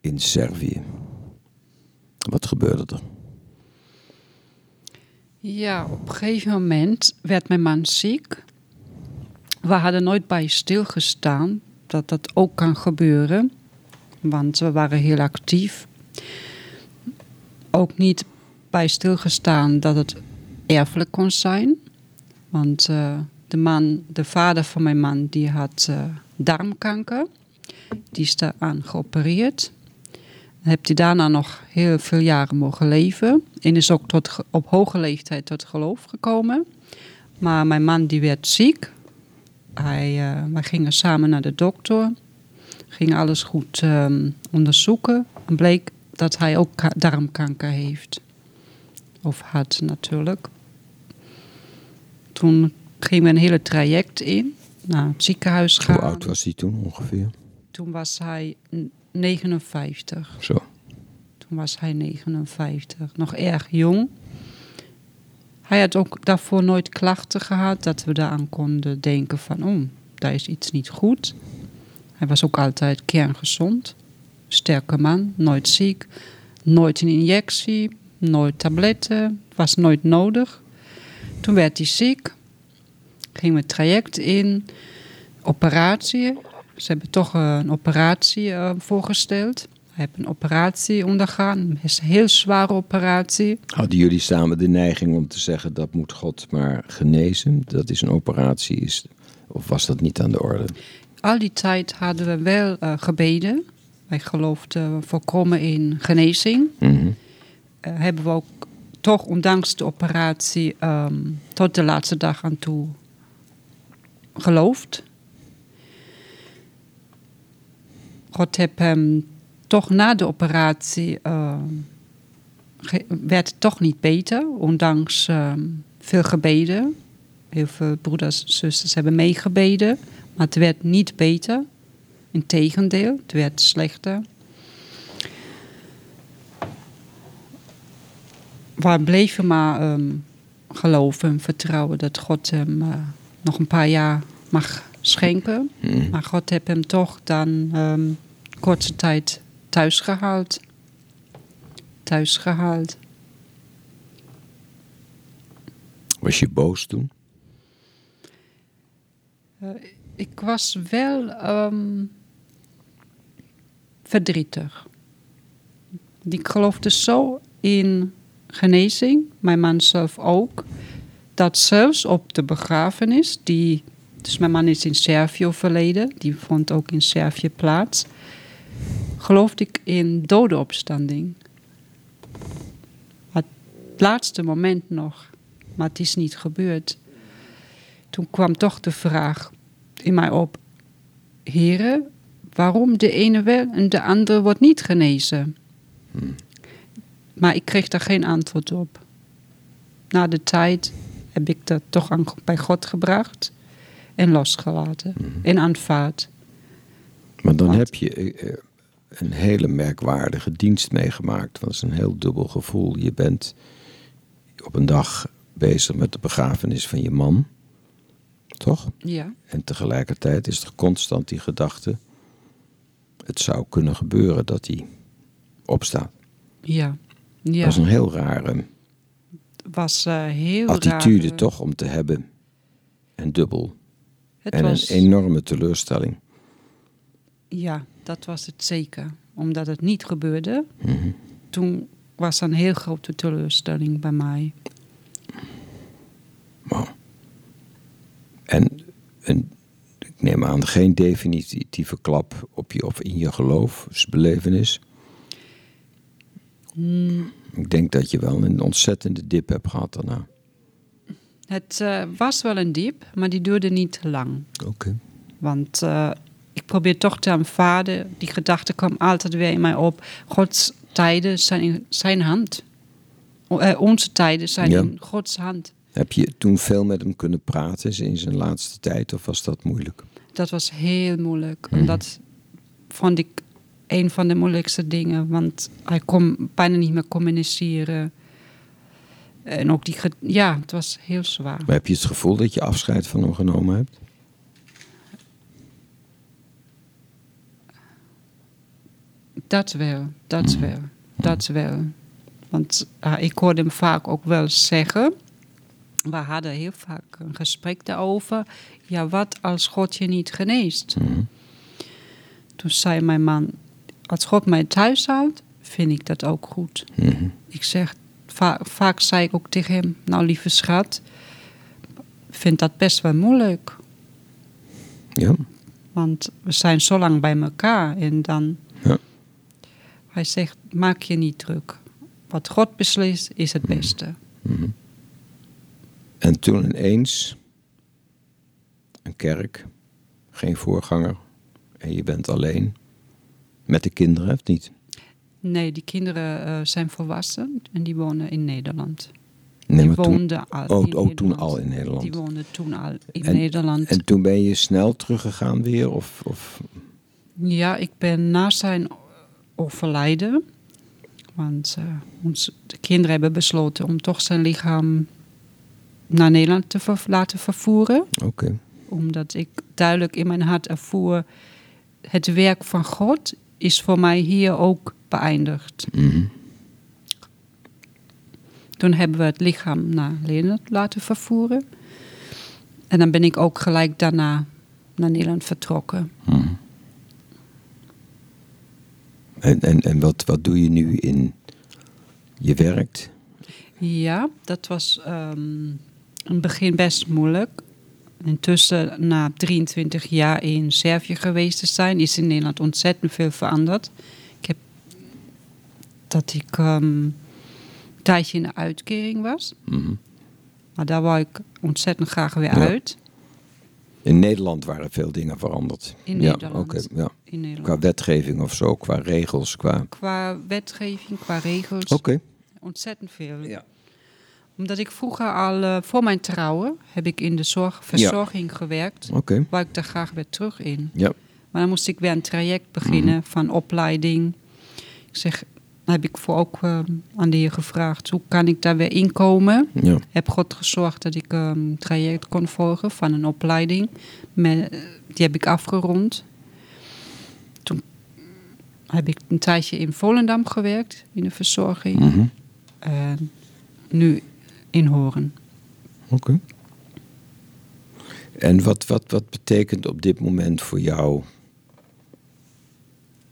in Servië. Wat gebeurde er? Ja, op een gegeven moment werd mijn man ziek. We hadden nooit bij stilgestaan dat dat ook kan gebeuren. Want we waren heel actief. Ook niet bij stilgestaan dat het erfelijk kon zijn. Want eh, de man, de vader van mijn man, die had eh, darmkanker. Die is daaraan geopereerd. Heeft hij daarna nog heel veel jaren mogen leven. En is ook tot, op hoge leeftijd tot geloof gekomen. Maar mijn man die werd ziek. Hij, eh, wij gingen samen naar de dokter. Gingen alles goed ehm, onderzoeken. En bleek dat hij ook ka- darmkanker heeft. Of had natuurlijk. Toen gingen we een hele traject in. Naar het ziekenhuis gaan. Hoe oud was hij toen ongeveer? Toen was hij n- 59. Zo. Toen was hij 59. Nog erg jong. Hij had ook daarvoor nooit klachten gehad dat we daaraan konden denken van, oh, daar is iets niet goed. Hij was ook altijd kerngezond. Sterke man, nooit ziek, nooit een injectie, nooit tabletten, was nooit nodig. Toen werd hij ziek, ging we het traject in, operatie. Ze hebben toch eh, een operatie eh, voorgesteld. Hij heeft een operatie ondergaan, een heel zware operatie. Hadden jullie samen de neiging om te zeggen dat moet God maar genezen? Dat is een operatie, is, of was dat niet aan de orde? Al die tijd hadden we wel eh, gebeden. Wij geloofden volkomen in genezing. Mhm. Hebben we ook toch, ondanks de operatie, ehm, tot de laatste dag aan toe geloofd. God heeft hem toch na de operatie, ge- werd het toch niet beter, ondanks ehm, veel gebeden. Heel veel broeders en zusters hebben meegebeden, maar het werd niet beter. Integendeel, het werd slechter. we bleven maar ehm, geloven en vertrouwen dat God hem eh, nog een paar jaar mag schenken. Mhm. Maar God heeft hem toch dan ehm, korte tijd thuis gehaald. Thuis gehaald. Was je boos toen? Ik was wel ehm, verdrietig. Ik geloofde zo in genezing, mijn man zelf ook, dat zelfs op de begrafenis, die, dus mijn man is in Servië overleden, die vond ook in Servië plaats, geloofde ik in dodenopstanding. Het laatste moment nog, maar het is niet gebeurd. Toen kwam toch de vraag in mij op: Heren, waarom de ene wel en de andere wordt niet genezen? Maar ik kreeg daar geen antwoord op. Na de tijd heb ik dat toch aan, bij God gebracht en losgelaten en aanvaard. Maar dan heb je eh, eh, een hele merkwaardige dienst meegemaakt. Dat is een heel dubbel gevoel. Je bent op een dag bezig met de begrafenis van je man. Toch? Ja, En tegelijkertijd is er constant die gedachte... het zou kunnen gebeuren dat hij opstaat. ja, ja. Dat is een heel rare was eh, heel attitude raar. toch om te hebben. En dubbel. Het en was, een enorme teleurstelling. Ja, dat was het zeker. Omdat het niet gebeurde. Mhm. Toen was er een heel grote teleurstelling bij mij. Wauw. En, en ik neem aan, geen definitieve klap op je of in je geloofsbelevenis. Ik denk dat je wel een ontzettende dip hebt gehad daarna. Het eh, was wel een diep, maar die duurde niet lang. Oké. Want eh, ik probeer toch te aanvaarden. Die gedachte kwam altijd weer in mij op. Gods tijden zijn in zijn hand. O- eh, onze tijden zijn Ja. in Gods hand. Heb je toen veel met hem kunnen praten in zijn laatste tijd of was dat moeilijk? Dat was heel moeilijk. Mhm. En dat vond ik een van de moeilijkste dingen. Want hij kon bijna niet meer communiceren. En ook die... Ja, het was heel zwaar. Maar heb je het gevoel dat je afscheid van hem genomen hebt? Dat wel, dat wel, dat wel. Want ik hoorde hem vaak ook wel zeggen. We hadden heel vaak een gesprek daarover. Ja, wat als God je niet geneest? Toen zei mijn man, als God mij thuis houdt, vind ik dat ook goed. Ik zeg, va- vaak zei ik ook tegen hem, nou lieve schat, vind dat best wel moeilijk. Ja. Want we zijn zo lang bij elkaar en dan... Ja. Hij zegt, maak je niet druk. Wat God beslist, is het beste. En toen ineens een kerk, geen voorganger en je bent alleen met de kinderen, of niet? Nee, die kinderen eh, zijn volwassen en die wonen in Nederland. Nee, die maar toen, woonden al oh, in oh, toen Nederland. al in Nederland. Die woonden toen al in En- Nederland. En toen ben je snel teruggegaan weer? Of, of Ja, ik ben na zijn overlijden. Want eh, ons, de kinderen hebben besloten om toch zijn lichaam naar Nederland te ver- laten vervoeren. oké. Omdat ik duidelijk in mijn hart ervoer... het werk van God is voor mij hier ook beëindigd. Mhm. Toen hebben we het lichaam naar Nederland laten vervoeren. En dan ben ik ook gelijk daarna naar Nederland vertrokken. En, en, en wat, wat doe je nu in je werkt? Ja, dat was ehm, in het begin best moeilijk. Intussen, na 23 jaar in Servië geweest te zijn, is in Nederland ontzettend veel veranderd. Ik heb dat ik ehm, een tijdje in de uitkering was. Mhm. Maar daar wou ik ontzettend graag weer Ja. uit. In Nederland waren veel dingen veranderd. In ja, Nederland. oké, ja. In Nederland. Qua wetgeving of zo, qua regels, qua... Qua wetgeving, qua regels. Oké. Ontzettend veel. Ja. Omdat ik vroeger al, eh, voor mijn trouwen, heb ik in de zorg, verzorging gewerkt. Oké. Waar ik daar graag weer terug in. Ja. Maar dan moest ik weer een traject beginnen Mhm. van opleiding. Ik zeg, dan heb ik voor ook eh, aan de heer gevraagd, hoe kan ik daar weer inkomen? Ja. Heb God gezorgd dat ik ehm, een traject kon volgen van een opleiding. Met, die heb ik afgerond. Toen heb ik een tijdje in Volendam gewerkt, in de verzorging. En nu in Horen. Oké. En wat, wat, wat betekent op dit moment voor jou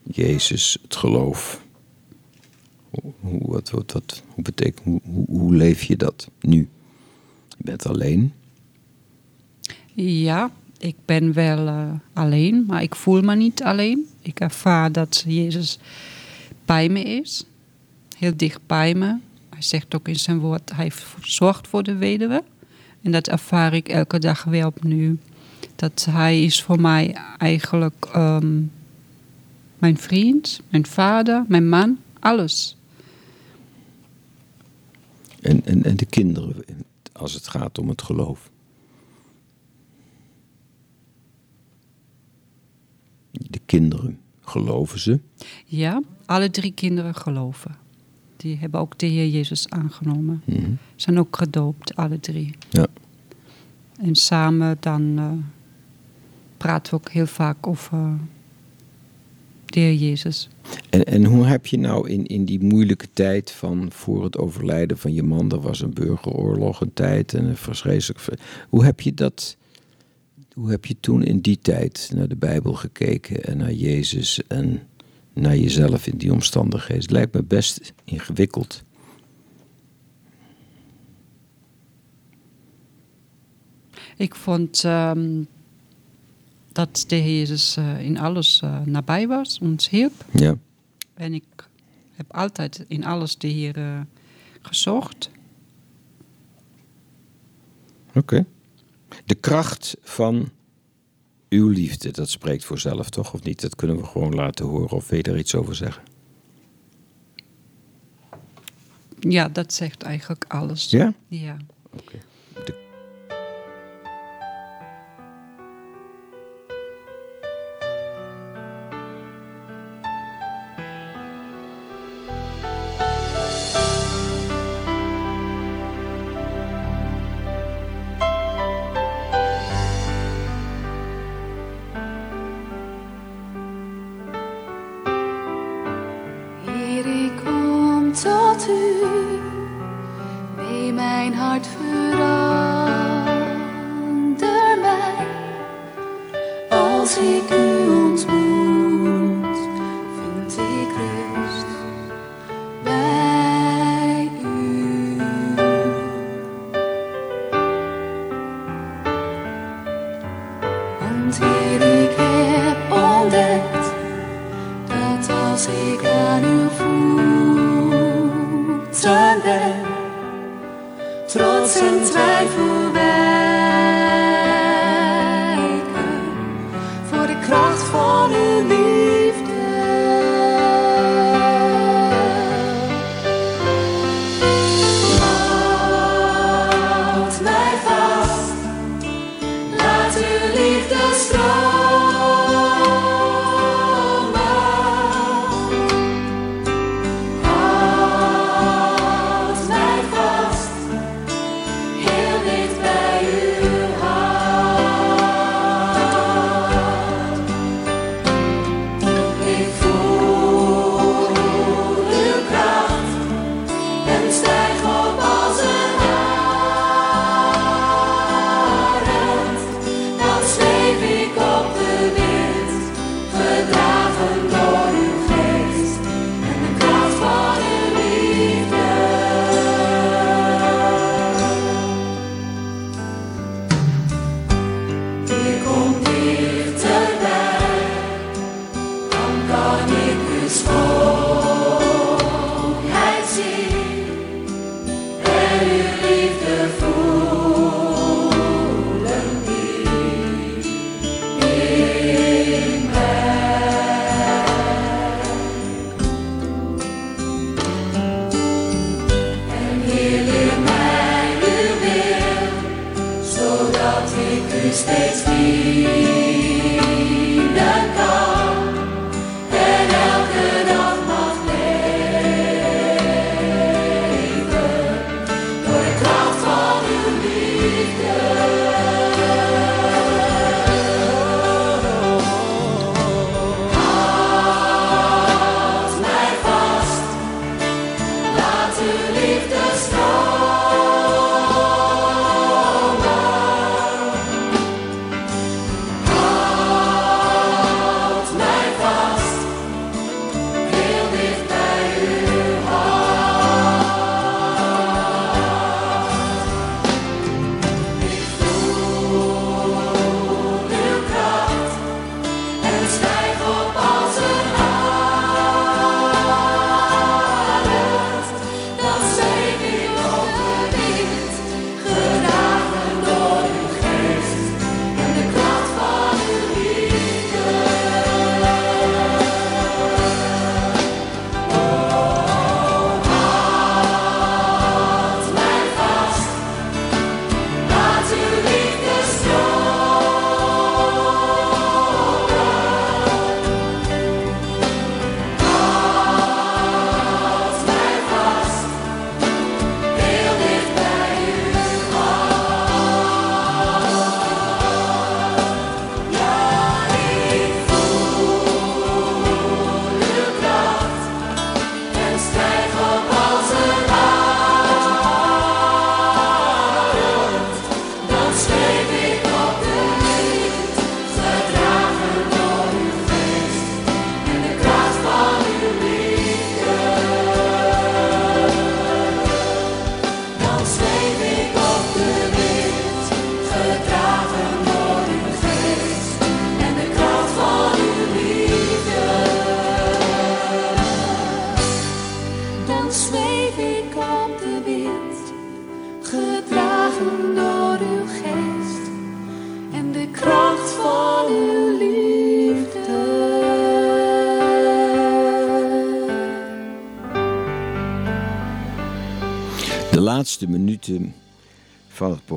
Jezus, het geloof? Hoe, wat, wat, wat, hoe, betekent, hoe, hoe, hoe leef je dat nu? Je bent alleen. Ja, ik ben wel eh, alleen, maar ik voel me niet alleen. Ik ervaar dat Jezus bij me is. Heel dicht bij me. Hij zegt ook in zijn woord, hij zorgt voor de weduwe. En dat ervaar ik elke dag weer opnieuw. Dat hij is voor mij eigenlijk ehm, mijn vriend, mijn vader, mijn man, alles. En, en, en de kinderen, als het gaat om het geloof. De kinderen, geloven ze? Ja, alle drie kinderen geloven. Die hebben ook de Heer Jezus aangenomen. Mhm. Zijn ook gedoopt, alle drie. Ja. En samen dan eh, praten we ook heel vaak over de Heer Jezus. En, en hoe heb je nou in, in die moeilijke tijd van voor het overlijden van je man, er was een burgeroorlog een tijd en een verschrikkelijk. ver- Hoe heb je dat, hoe heb je toen in die tijd naar de Bijbel gekeken en naar Jezus en naar jezelf in die omstandigheden? Het lijkt me best ingewikkeld. Ik vond ehm, dat de Heer Jezus eh, in alles eh, nabij was, ons hielp. Ja. En ik heb altijd in alles de Heer eh, gezocht. Oké. De kracht van uw liefde, dat spreekt voor zelf toch, of niet? Dat kunnen we gewoon laten horen, of wil je er iets over zeggen? Ja, dat zegt eigenlijk alles. Ja? Ja.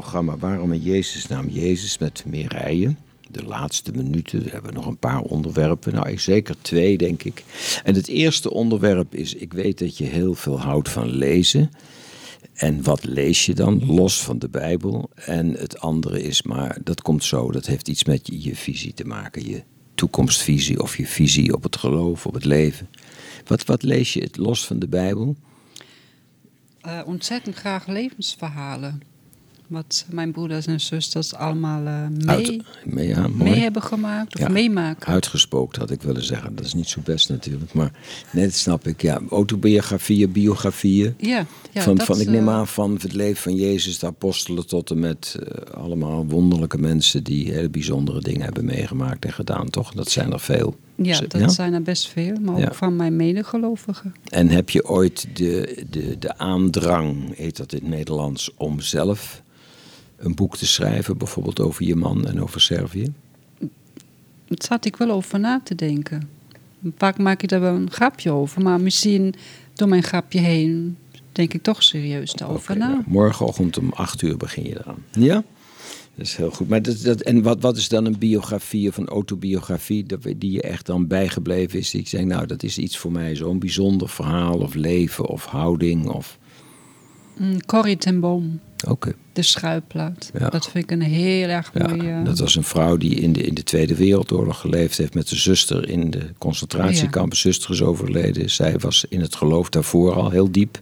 Programma Waarom in Jezus naam Jezus met Mireille. De laatste minuten, we hebben nog een paar onderwerpen. Nou, zeker twee, denk ik. En het eerste onderwerp is: ik weet dat je heel veel houdt van lezen. En wat lees je dan, los van de Bijbel? En het andere is, maar dat komt zo, dat heeft iets met je, je visie te maken. Je toekomstvisie of je visie op het geloof, op het leven. Wat, wat lees je het los van de Bijbel? Eh, ontzettend graag levensverhalen. Wat mijn broeders en zusters allemaal eh, mee, Uit, mee, ja, mooi. mee hebben gemaakt of Ja. meemaken. Uitgespookt had ik willen zeggen. Dat is niet zo best natuurlijk. Maar nee, dat snap ik. Ja, autobiografieën, biografieën. Ja, ja van, dat, van, ik neem eh, aan van het leven van Jezus, de apostelen, tot en met eh, allemaal wonderlijke mensen die hele bijzondere dingen hebben meegemaakt en gedaan, toch? Dat zijn er veel. Ja, dat zijn er best veel, maar ook Ja. van mijn medegelovigen. En heb je ooit de, de, de aandrang, heet dat in het Nederlands, om zelf een boek te schrijven, bijvoorbeeld over je man en over Servië? Daar zat ik wel over na te denken. Vaak maak ik daar wel een grapje over, maar misschien door mijn grapje heen denk ik toch serieus daarover na. nou, morgenochtend om 8 uur begin je eraan. Ja? Dat is heel goed. Maar dat, dat, en wat, wat is dan een biografie of een autobiografie dat, die je echt dan bijgebleven is? Die ik zeg, nou, dat is iets voor mij, zo'n bijzonder verhaal of leven of houding. Of... Mm, Corrie ten Boom, Oké. de schuilplaat. Ja. Dat vind ik een heel erg Ja, mooie... dat was een vrouw die in de, in de Tweede Wereldoorlog geleefd heeft met de zuster in de concentratiekamp. Zuster is overleden. Zij was in het geloof daarvoor al heel diep.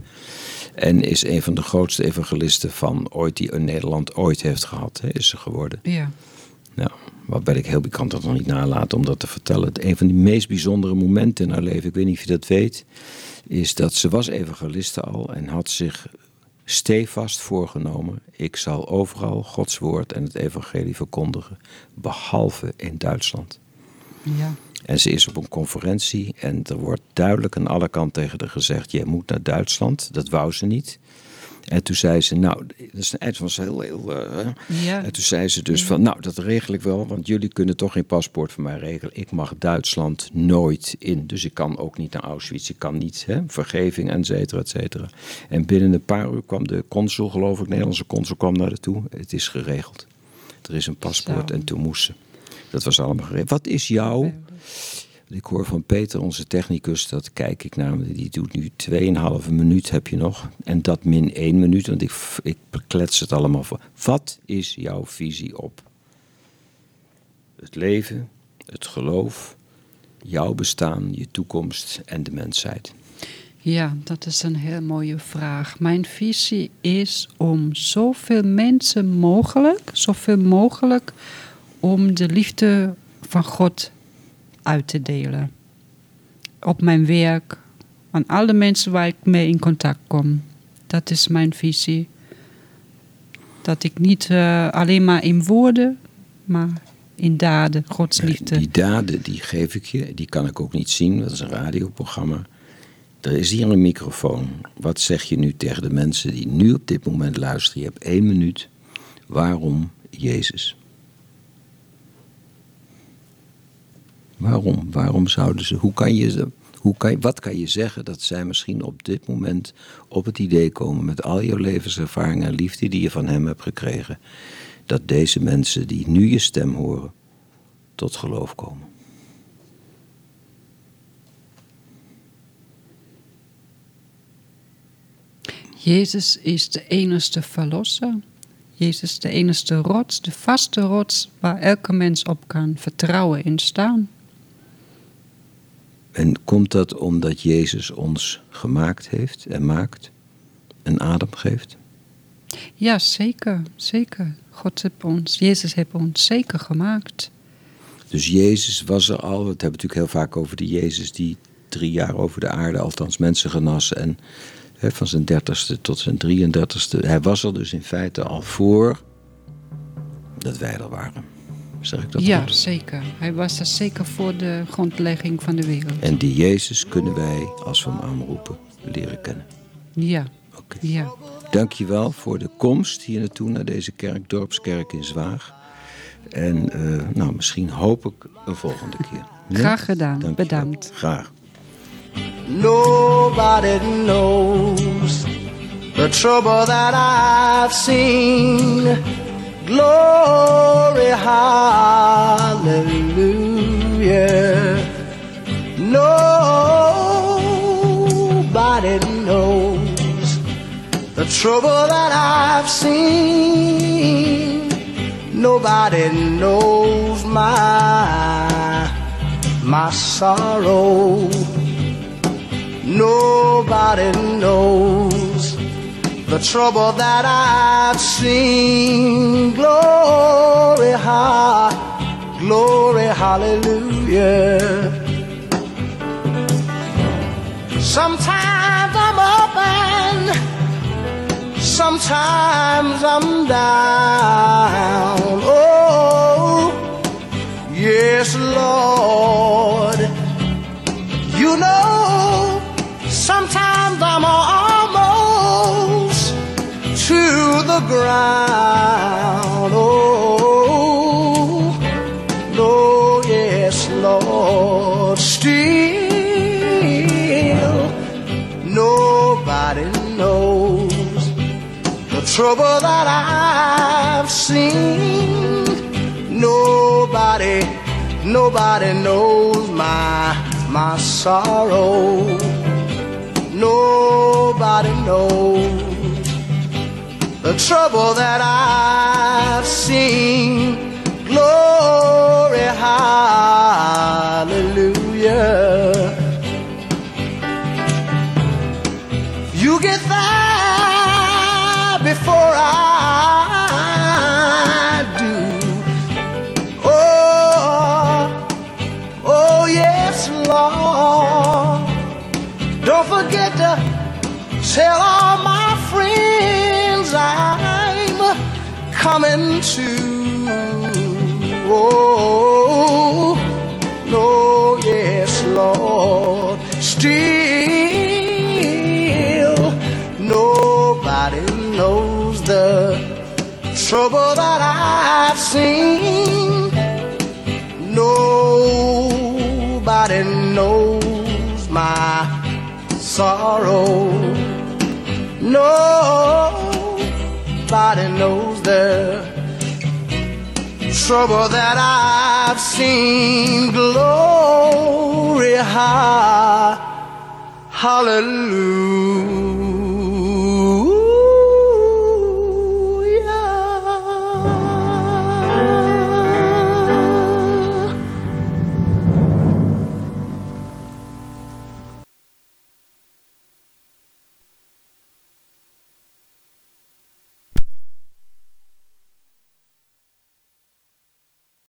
En is een van de grootste evangelisten van ooit die Nederland ooit heeft gehad, hè, is ze geworden. Ja. Ja, wat ben ik heel, ik kan dat nog niet nalaten om dat te vertellen. Het- Een van de meest bijzondere momenten in haar leven, ik weet niet of je dat weet, is dat ze was evangeliste al en had zich stevast voorgenomen: ik zal overal Gods woord en het evangelie verkondigen, behalve in Duitsland. ja. En ze is op een conferentie en er wordt duidelijk aan alle kanten tegen haar gezegd: jij moet naar Duitsland. Dat wou ze niet. En toen zei ze, nou, dat is een eind van ze heel, heel. eh, Ja. En toen zei ze dus van, nou, dat regel ik wel, want jullie kunnen toch geen paspoort voor mij regelen. Ik mag Duitsland nooit in, dus ik kan ook niet naar Auschwitz. Ik kan niet, hè, vergeving, et cetera, et cetera. En binnen een paar uur kwam de consul, geloof ik, Nederlandse consul, kwam naar haar toe. Het is geregeld. Er is een paspoort Zo. en toen moest ze. Dat was allemaal geregeld. Wat is jouw ik hoor van Peter, onze technicus, dat kijk ik naar hem. Die doet nu 2,5 minuut heb je nog. En dat min 1 minuut, want ik, ik klets het allemaal voor. Wat is jouw visie op het leven, het geloof, jouw bestaan, je toekomst en de mensheid? Ja, dat is een heel mooie vraag. Mijn visie is om zoveel mensen mogelijk, zoveel mogelijk, om de liefde van God uit te delen. Op mijn werk, aan alle mensen waar ik mee in contact kom. Dat is mijn visie. Dat ik niet eh, alleen maar in woorden, maar in daden Gods liefde. Die daden, die geef ik je. Die kan ik ook niet zien, dat is een radioprogramma. Er is hier een microfoon. Wat zeg je nu tegen de mensen die nu op dit moment luisteren? Je hebt één minuut. Waarom Jezus? Waarom? Waarom zouden ze? Hoe kan je? Hoe kan, wat kan je zeggen dat zij misschien op dit moment op het idee komen met al jouw levenservaring en liefde die je van hem hebt gekregen, dat deze mensen die nu je stem horen, tot geloof komen? Jezus is de enigste verlosser. Jezus is de enigste rots, de vaste rots waar elke mens op kan vertrouwen en staan. En komt dat omdat Jezus ons gemaakt heeft en maakt en adem geeft? Ja, zeker, zeker. God heeft ons, Jezus heeft ons zeker gemaakt. Dus Jezus was er al. We hebben natuurlijk heel vaak over de Jezus die drie jaar over de aarde, althans mensen genas. En van zijn dertigste tot zijn 33ste. Hij was er dus in feite al voor dat wij er waren. Zeg ik dat ja, goed? zeker. Hij was er zeker voor de grondlegging van de wereld. En die Jezus kunnen wij, als we hem aanroepen, leren kennen. Ja, Oké. ja. Dankjewel voor de komst hier naartoe, naar deze kerk, Dorpskerk in Zwaag. En eh, nou, misschien hoop ik een volgende keer. Ja? Graag gedaan. Dankjewel. Bedankt. Graag. Nobody knows the trouble that I've seen. Glory, hallelujah. Nobody knows the trouble that I've seen. Nobody knows my my sorrow. Nobody knows the trouble that I've seen. Glory, ha, glory, hallelujah. Sometimes I'm up and sometimes I'm down. Oh, yes, Lord. You know, sometimes I'm almost ground. Oh, no, yes, Lord. Still, nobody knows the trouble that I've seen. Nobody, nobody knows my my sorrow. Nobody knows the trouble that I've seen. Glory, hallelujah. You get there before I do. Oh, oh yes, Lord. Don't forget to tell all my coming to. Oh, no, yes, Lord. Still, nobody knows the trouble that I've seen. Nobody knows my sorrow. Nobody knows the trouble that I've seen. Glory, ha, hallelujah.